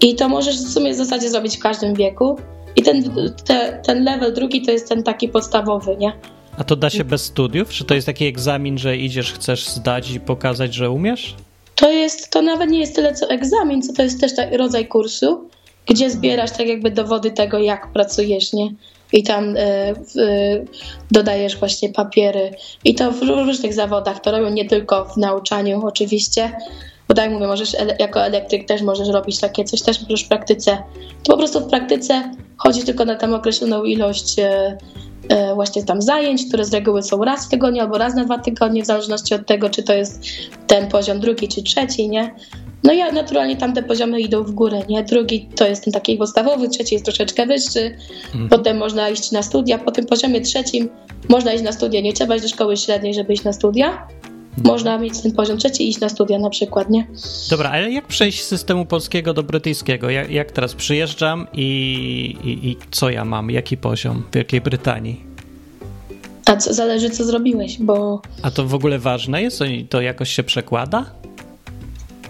i to możesz w sumie w zasadzie zrobić w każdym wieku i ten, te, ten level drugi to jest ten taki podstawowy, nie? A to da się bez studiów? Czy to jest taki egzamin, że idziesz, chcesz zdać i pokazać, że umiesz? To jest, to nawet nie jest tyle co egzamin, co to jest też taki rodzaj kursu, gdzie zbierasz tak jakby dowody tego, jak pracujesz, nie? I tam y, y, dodajesz właśnie papiery. I to w różnych zawodach to robią, nie tylko w nauczaniu oczywiście. Bo tak jak mówię, możesz jako elektryk też możesz robić takie coś, też możesz w praktyce. To po prostu w praktyce chodzi tylko na tam określoną ilość y, E, właśnie tam zajęć, które z reguły są raz w tygodniu albo raz na dwa tygodnie, w zależności od tego, czy to jest ten poziom drugi czy trzeci, nie? No i naturalnie tamte poziomy idą w górę, nie? Drugi to jest ten taki podstawowy, trzeci jest troszeczkę wyższy, mhm. potem można iść na studia, po tym poziomie trzecim można iść na studia, nie trzeba iść do szkoły średniej, żeby iść na studia, można mieć ten poziom trzeci i iść na studia na przykład, nie? Dobra, ale jak przejść z systemu polskiego do brytyjskiego? Jak, jak teraz przyjeżdżam i, i, i, co ja mam? Jaki poziom w Wielkiej Brytanii? A co, zależy co zrobiłeś, bo... A to w ogóle ważne jest? To jakoś się przekłada?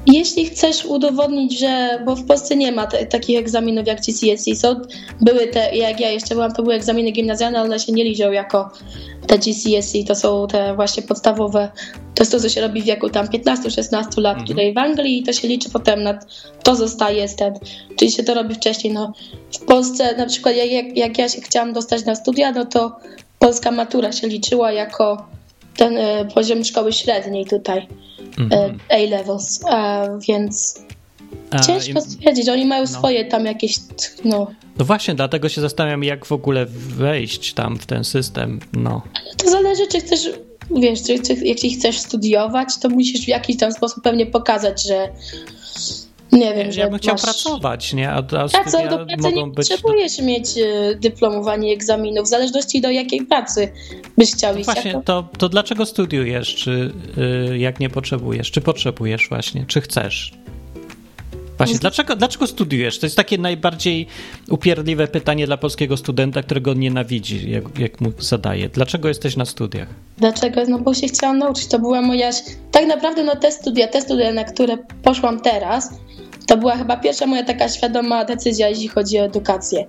Jeśli chcesz udowodnić, że, bo w Polsce nie ma te, takich egzaminów jak GCSE, są, były te, jak ja jeszcze byłam, to były egzaminy gimnazjalne, ale one się nie liczą jako te GCSE, to są te właśnie podstawowe, to jest to, co się robi w wieku tam 15-16 lat mhm. tutaj w Anglii i to się liczy potem na, to zostaje ten, czyli się to robi wcześniej, no. W Polsce na przykład jak, jak ja się chciałam dostać na studia, no to polska matura się liczyła jako ten e, poziom szkoły średniej tutaj. Mhm. E, A-levels, więc ciężko stwierdzić, oni mają no. swoje tam jakieś, no. No właśnie, dlatego się zastanawiam, jak w ogóle wejść tam w ten system, no. Ale to zależy, czy chcesz, wiesz, czy, czy, jeśli chcesz studiować, to musisz w jakiś tam sposób pewnie pokazać, że nie wiem, że Ja bym chciał pracować, nie? A, a tak, co, do pracy nie być... potrzebujesz mieć y, dyplomowanie egzaminów, w zależności do jakiej pracy byś chciał iść. Właśnie, to, to dlaczego studiujesz, czy y, jak nie potrzebujesz? Czy potrzebujesz właśnie, czy chcesz? Właśnie, dlaczego, dlaczego studiujesz? To jest takie najbardziej upierdliwe pytanie dla polskiego studenta, którego nienawidzi, jak, jak mu zadaje. Dlaczego jesteś na studiach? Dlaczego? No bo się chciałam nauczyć. To była moja... Tak naprawdę no te studia, te studia, na które poszłam teraz, to była chyba pierwsza moja taka świadoma decyzja, jeśli chodzi o edukację.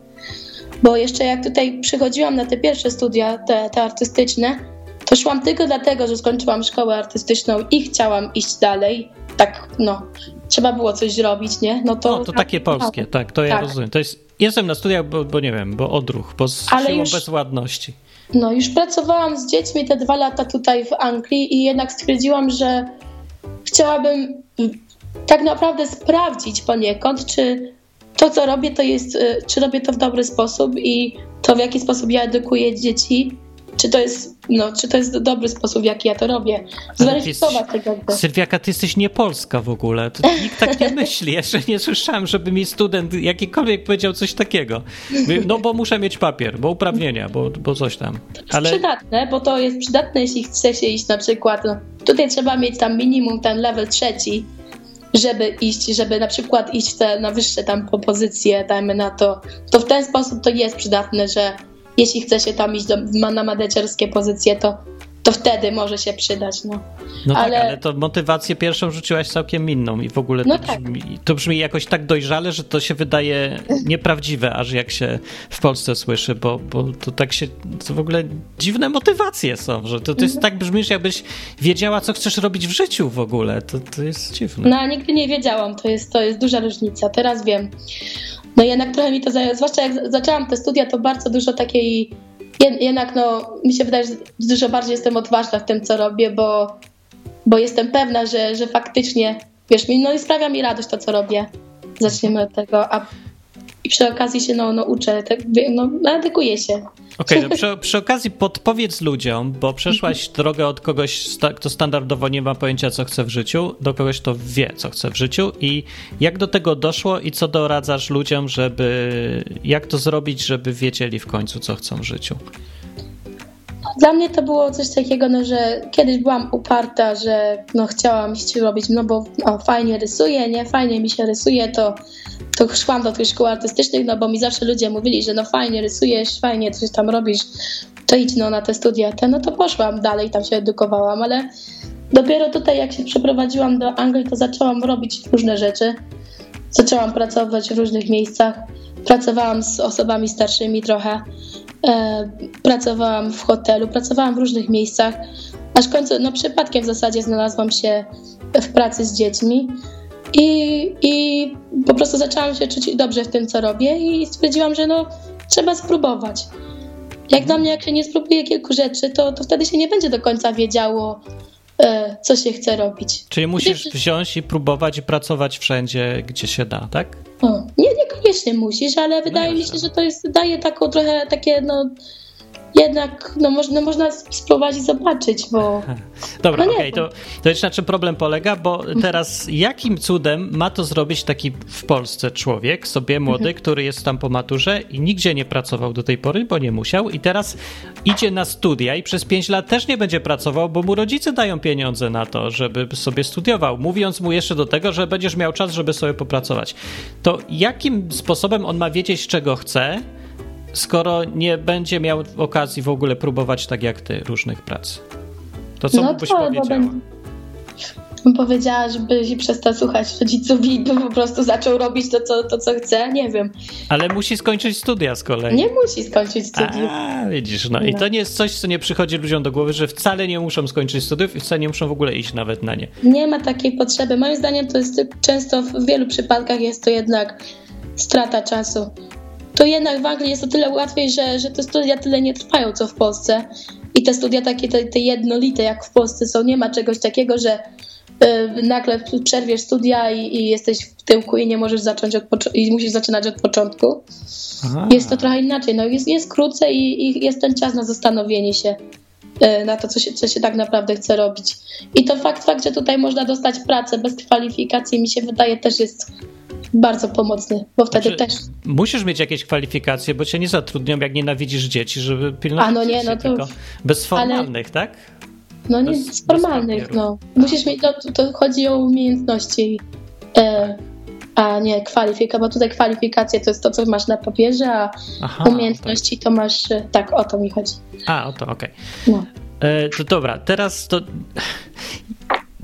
Bo jeszcze jak tutaj przychodziłam na te pierwsze studia, te, te artystyczne, to szłam tylko dlatego, że skończyłam szkołę artystyczną i chciałam iść dalej. Tak, no, trzeba było coś zrobić, nie? No to, no, to takie polskie, tak, to ja tak. rozumiem. To jest, jestem na studiach, bo, bo nie wiem, bo odruch, bo z Ale siłą już, bezładności. No, już pracowałam z dziećmi te dwa lata tutaj w Anglii i jednak stwierdziłam, że chciałabym tak naprawdę sprawdzić poniekąd, czy to, co robię, to jest, y, czy robię to w dobry sposób i to, w jaki sposób ja edukuję dzieci, czy to jest, no, czy to jest dobry sposób, w jaki ja to robię. Zweryfikować tego. Jakby. Sylwiaka, ty jesteś nie Polska w ogóle. To nikt tak nie myśli. Jeszcze nie słyszałem, żeby mi student jakikolwiek powiedział coś takiego. No bo muszę mieć papier, bo uprawnienia, bo, bo coś tam. To jest Ale... przydatne, bo to jest przydatne, jeśli chce się iść na przykład, no, tutaj trzeba mieć tam minimum ten level trzeci, żeby iść, żeby na przykład iść te, na wyższe tam pozycje, dajmy na to, to w ten sposób to jest przydatne, że jeśli chce się tam iść do, na madeciarskie pozycje, to to wtedy może się przydać. No, no ale... tak, ale to motywację pierwszą rzuciłaś całkiem inną i w ogóle no to, tak. brzmi, to brzmi jakoś tak dojrzale, że to się wydaje nieprawdziwe, aż jak się w Polsce słyszy, bo, bo to tak się, to w ogóle dziwne motywacje są, że to, to jest mhm. tak brzmisz, jakbyś wiedziała, co chcesz robić w życiu w ogóle, to, to jest dziwne. No, nigdy nie wiedziałam, to jest, to jest duża różnica, teraz wiem. No jednak trochę mi to zajęło, zwłaszcza jak zaczęłam te studia, to bardzo dużo takiej jednak no, mi się wydaje, że dużo bardziej jestem odważna w tym, co robię, bo, bo jestem pewna, że, że faktycznie, wiesz, mi, no i sprawia mi radość to, co robię. Zaczniemy od tego, a i przy okazji się no, no uczę, tak, no, edukuję się. Okej, okay, no przy, przy, okazji podpowiedz ludziom, bo przeszłaś drogę od kogoś, kto standardowo nie ma pojęcia, co chce w życiu, do kogoś, kto wie, co chce w życiu i jak do tego doszło i co doradzasz ludziom, żeby, jak to zrobić, żeby wiedzieli w końcu, co chcą w życiu? Dla mnie to było coś takiego, no, że kiedyś byłam uparta, że no, chciałam iść robić, no bo no, fajnie rysuję, nie? Fajnie mi się rysuje, to, to szłam do tych szkół artystycznych, no bo mi zawsze ludzie mówili, że no fajnie rysujesz, fajnie coś tam robisz, to idź no, na te studia te, no to poszłam dalej, tam się edukowałam, ale dopiero tutaj jak się przeprowadziłam do Anglii, to zaczęłam robić różne rzeczy. Zaczęłam pracować w różnych miejscach. Pracowałam z osobami starszymi trochę. E, pracowałam w hotelu, pracowałam w różnych miejscach. Aż w końcu, no przypadkiem w zasadzie znalazłam się w pracy z dziećmi. I, I po prostu zaczęłam się czuć dobrze w tym, co robię, i stwierdziłam, że no, trzeba spróbować. Jak dla mnie, jak się nie spróbuje kilku rzeczy, to, to wtedy się nie będzie do końca wiedziało, e, co się chce robić. Czyli musisz wziąć i próbować i pracować wszędzie, gdzie się da, tak? O, nie, niekoniecznie musisz, ale wydaje mi się, że to jest, daje taką trochę takie, no, jednak, no, można, można spróbować i zobaczyć, bo... Dobra, No okej, to, to jeszcze na czym problem polega, bo teraz jakim cudem ma to zrobić taki w Polsce człowiek, sobie młody, który jest tam po maturze i nigdzie nie pracował do tej pory, bo nie musiał i teraz idzie na studia i przez 5 lat też nie będzie pracował, bo mu rodzice dają pieniądze na to, żeby sobie studiował, mówiąc mu jeszcze do tego, że będziesz miał czas, żeby sobie popracować. To jakim sposobem on ma wiedzieć, czego chce, skoro nie będzie miał okazji w ogóle próbować tak jak ty różnych prac? To co No byś to, powiedziała? bym- powiedziała, żeby się przestał słuchać rodziców i by po prostu zaczął robić to, co, to, co chce, nie wiem. Ale musi skończyć studia z kolei. Nie musi skończyć studiów. A, widzisz, no i No. to nie jest coś, co nie przychodzi ludziom do głowy, że wcale nie muszą skończyć studiów i wcale nie muszą w ogóle iść nawet na nie. Nie ma takiej potrzeby. Moim zdaniem to jest często w wielu przypadkach jest to jednak strata czasu. To jednak w Anglii jest o tyle łatwiej, że, że te studia tyle nie trwają, co w Polsce. I te studia takie te, te jednolite, jak w Polsce są, nie ma czegoś takiego, że y, nagle przerwiesz studia i, i jesteś w tyłku i nie możesz zacząć od i musisz zaczynać od początku. Aha. Jest to trochę inaczej. No, jest, jest krócej i, i jest ten czas na zastanowienie się e, na to, co się, co się tak naprawdę chce robić. I to fakt, fakt, że tutaj można dostać pracę bez kwalifikacji, mi się wydaje, też jest bardzo pomocny, bo wtedy Znaczy, też. Musisz mieć jakieś kwalifikacje, bo cię nie zatrudnią, jak nienawidzisz dzieci, żeby pilnować A, no nie, no to tylko bez formalnych, tak? No nie bez- z formalnych, bez no. Musisz mieć, no, to, to chodzi o umiejętności, e, a nie kwalifika, bo tutaj kwalifikacje to jest to, co masz na papierze, a Aha, umiejętności to masz, e, tak, o to mi chodzi. A, oto, okej. No. E, To dobra, teraz to.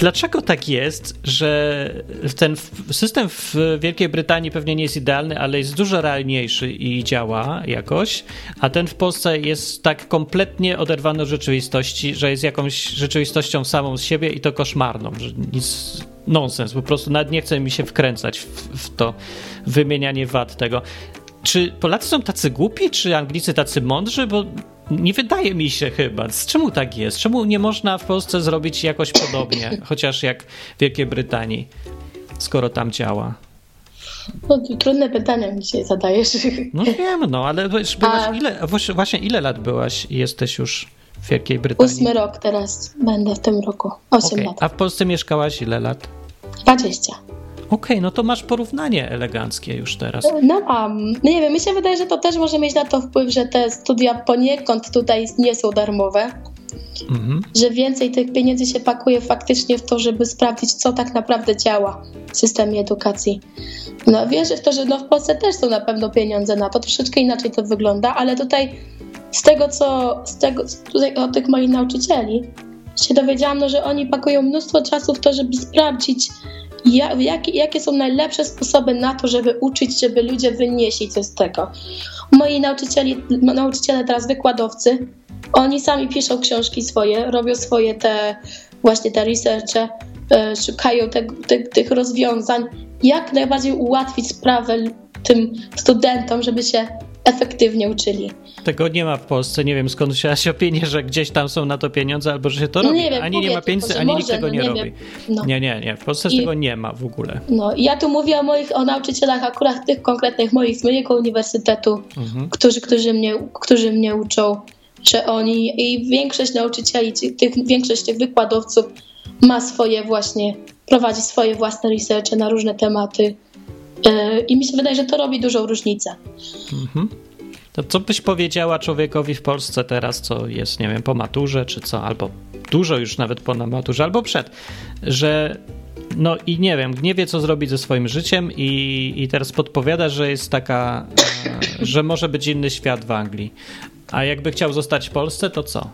Dlaczego tak jest, że ten system w Wielkiej Brytanii pewnie nie jest idealny, ale jest dużo realniejszy i działa jakoś, a ten w Polsce jest tak kompletnie oderwany od rzeczywistości, że jest jakąś rzeczywistością samą z siebie i to koszmarną, że nic nonsens, po prostu nawet nie chce mi się wkręcać w, w to wymienianie wad tego. Czy Polacy są tacy głupi, czy Anglicy tacy mądrzy? Bo nie wydaje mi się chyba. Z czemu tak jest? Czemu nie można w Polsce zrobić jakoś podobnie, chociaż jak w Wielkiej Brytanii, skoro tam działa? No, trudne pytania mi dzisiaj zadajesz. No wiem, no, ale byłaś A- ile, właśnie- ile lat byłaś i jesteś już w Wielkiej Brytanii? Ósmy rok teraz będę w tym roku. Osiem Okej, lat. A w Polsce mieszkałaś ile lat? 20. Okej, no to masz porównanie eleganckie już teraz. No. No nie wiem, mi się wydaje, że to też może mieć na to wpływ, że te studia poniekąd tutaj nie są darmowe, Mhm. że więcej tych pieniędzy się pakuje faktycznie w to, żeby sprawdzić, co tak naprawdę działa w systemie edukacji. No wierzę w to, że no w Polsce też są na pewno pieniądze na to, troszeczkę inaczej to wygląda, ale tutaj z tego, co z tego, tutaj od tych moich nauczycieli się dowiedziałam, no, że oni pakują mnóstwo czasu w to, żeby sprawdzić, ja, jakie, są najlepsze sposoby na to, żeby uczyć, żeby ludzie wynieśli coś z tego. Moi nauczycieli, nauczyciele teraz wykładowcy, oni sami piszą książki swoje, robią swoje te właśnie te researche, e, szukają te, te, tych rozwiązań, jak najbardziej ułatwić sprawę tym studentom, żeby się efektywnie uczyli. Tego nie ma w Polsce. Nie wiem skąd się się opinie, że gdzieś tam są na to pieniądze, albo że się to No robi. wiem, ani nie ma pieniędzy, ani nikt może, tego no nie, nie robi. No. Nie, nie, nie. W Polsce I- tego nie ma w ogóle. No, ja tu mówię o moich o nauczycielach, akurat tych konkretnych moich z mojego uniwersytetu, Mhm. którzy, którzy, mnie, którzy mnie uczą, że oni i większość nauczycieli, ci- tych, większość tych wykładowców ma swoje właśnie, prowadzi swoje własne researche na różne tematy. Yy, I mi się wydaje, że to robi dużą różnicę. Mhm. To co byś powiedziała człowiekowi w Polsce teraz, co jest, nie wiem, po maturze czy co, albo dużo już nawet po maturze, albo przed, że no i nie wiem, nie wie co zrobić ze swoim życiem i, i teraz podpowiada, że jest taka, e, że może być inny świat w Anglii. A jakby chciał zostać w Polsce, to co?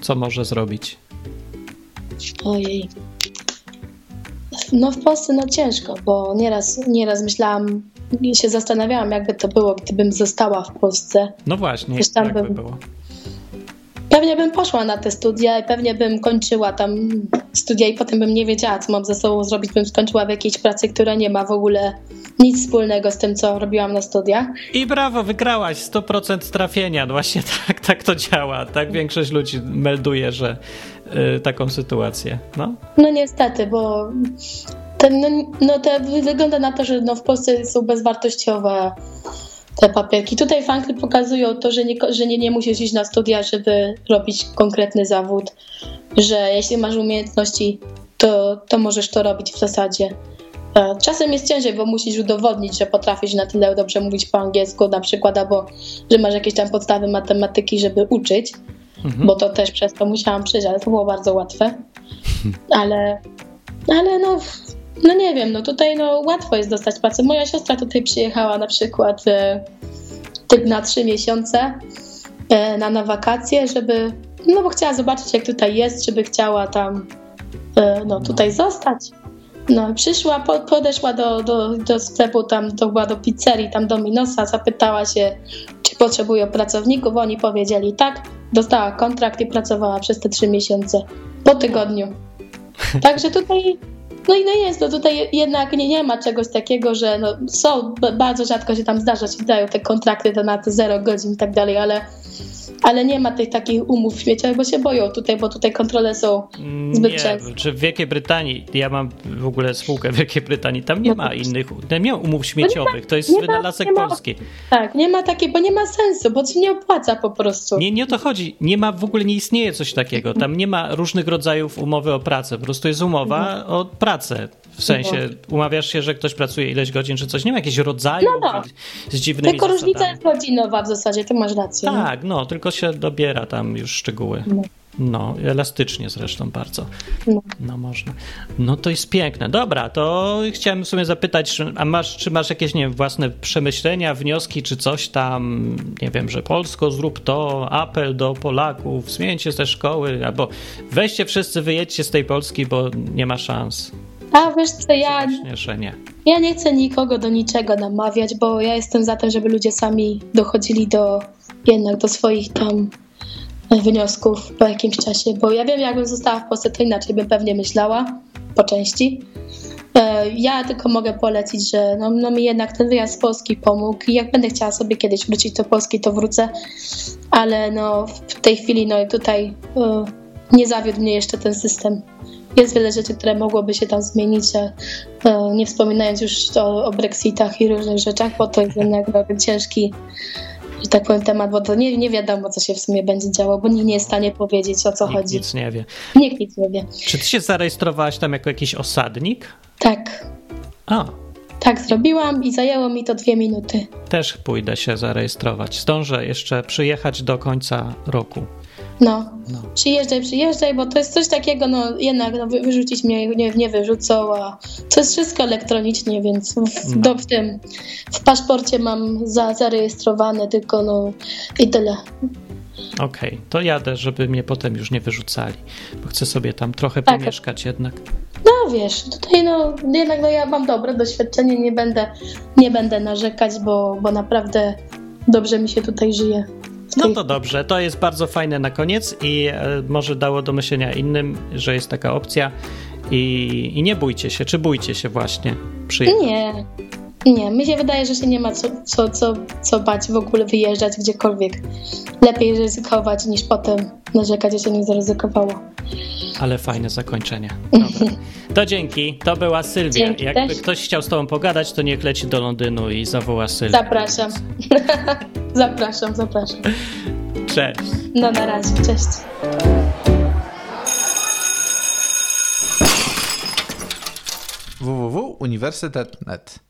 Co może zrobić? Ojej. No w Polsce no ciężko, bo nieraz, nieraz myślałam, się zastanawiałam, jakby to było, gdybym została w Polsce. No właśnie, tam jakby bym- było. Pewnie bym poszła na te studia i pewnie bym kończyła tam studia i potem bym nie wiedziała, co mam ze sobą zrobić. Bym skończyła w jakiejś pracy, która nie ma w ogóle nic wspólnego z tym, co robiłam na studiach. I brawo, wygrałaś 100% trafienia. No właśnie tak, tak to działa. Tak większość ludzi melduje, że y, taką sytuację. No. No niestety, bo ten, no, no te, wygląda na to, że no w Polsce są bezwartościowe te papierki. Tutaj Anglii pokazują to, że nie, że nie, nie musisz iść na studia, żeby robić konkretny zawód, że jeśli masz umiejętności, to, to możesz to robić w zasadzie. E, Czasem jest ciężej, bo musisz udowodnić, że potrafisz na tyle dobrze mówić po angielsku na przykład, albo że masz jakieś tam podstawy matematyki, żeby uczyć, Mhm. bo to też przez to musiałam przejść, ale to było bardzo łatwe. Ale, ale no, no nie wiem, no tutaj no łatwo jest dostać pracę. Moja siostra tutaj przyjechała na przykład e, typ na trzy miesiące e, na, na wakacje, żeby, no bo chciała zobaczyć jak tutaj jest, żeby chciała tam e, no tutaj zostać. No, przyszła, po, podeszła do, do, do sklepu, tam to była do pizzerii, tam do Minosa, zapytała się, czy potrzebują pracowników. Oni powiedzieli tak, dostała kontrakt i pracowała przez te trzy miesiące po tygodniu. Także tutaj, no i no jest, no tutaj jednak nie, nie ma czegoś takiego, że no są, bardzo rzadko się tam zdarza, że dają te kontrakty to na te zero godzin i tak dalej, ale, ale nie ma tych takich umów śmieciowych, bo się boją tutaj, bo tutaj kontrole są zbyt Nie, często. czy w Wielkiej Brytanii, ja mam w ogóle spółkę w Wielkiej Brytanii, tam nie ma innych, nie ma umów śmieciowych, to jest No wynalazek ma- polski. Tak, nie ma takiej, bo nie ma sensu, bo ci nie opłaca po prostu. Nie, nie o to chodzi. Nie ma, w ogóle nie istnieje coś takiego. Tam nie ma różnych rodzajów umowy o pracę. Po prostu jest umowa Mhm. o pracę. W sensie umawiasz się, że ktoś pracuje ileś godzin czy coś. Nie ma jakichś rodzajów No, no. z dziwnymi Tylko różnica zasadami. jest godzinowa w zasadzie, to masz rację. no. Tak, no, tylko się dobiera tam już szczegóły. No. No, elastycznie zresztą bardzo. No. No można. No to jest piękne. Dobra, to chciałem w sumie zapytać, a masz, czy masz jakieś, nie wiem, własne przemyślenia, wnioski, czy coś tam, nie wiem, że Polsko zrób to, apel do Polaków, zmieńcie te szkoły, albo weźcie wszyscy, wyjedźcie z tej Polski, bo nie ma szans. A wiesz co, ja, nie. ja nie chcę nikogo do niczego namawiać, bo ja jestem za tym, żeby ludzie sami dochodzili do jednak do swoich tam wniosków po jakimś czasie, bo ja wiem, jakbym została w Polsce, to inaczej bym pewnie myślała, po części. E, Ja tylko mogę polecić, że no, no mi jednak ten wyjazd z Polski pomógł i jak będę chciała sobie kiedyś wrócić do Polski, to wrócę, ale no w tej chwili no tutaj e, nie zawiódł mnie jeszcze ten system. Jest wiele rzeczy, które mogłoby się tam zmienić, e, nie wspominając już o, o Brexitach i różnych rzeczach, bo to jest jednak ciężki, że tak powiem, temat, bo to nie, nie wiadomo, co się w sumie będzie działo, bo nikt nie jest w stanie powiedzieć, o co Nikt chodzi. nic nie wie. Nikt nic nie wie. Czy ty się zarejestrowałaś tam jako jakiś osadnik? Tak, A, tak zrobiłam i zajęło mi to dwie minuty. też pójdę się zarejestrować. Zdążę jeszcze przyjechać do końca roku. No, No. przyjeżdżaj, przyjeżdżaj, bo to jest coś takiego, no jednak no, wy- wyrzucić mnie nie, nie wyrzucą, a to jest wszystko elektronicznie, więc w, No. do, w tym, w paszporcie mam za, zarejestrowane tylko, no i tyle. Okej, to jadę, żeby mnie potem już nie wyrzucali, bo chcę sobie tam trochę Tak. pomieszkać jednak. No wiesz, tutaj no jednak no ja mam dobre doświadczenie, nie będę, nie będę narzekać, bo, bo naprawdę dobrze mi się tutaj żyje. No to dobrze, to jest bardzo fajne na koniec i e, może dało do myślenia innym, że jest taka opcja i, i nie bójcie się, czy bójcie się właśnie przyjechać. Nie, nie, mi się wydaje, że się nie ma co, co, co, co bać w ogóle wyjeżdżać gdziekolwiek. Lepiej ryzykować niż potem narzekać, że się nie zaryzykowało. Ale fajne zakończenie. Dobra. To dzięki, to była Sylwia. Dzięki Jakby też. ktoś chciał z tobą pogadać, to niech leci do Londynu i zawoła Sylwię. Zapraszam. zapraszam, zapraszam. Cześć. No na razie, cześć. www.uniwersytet.net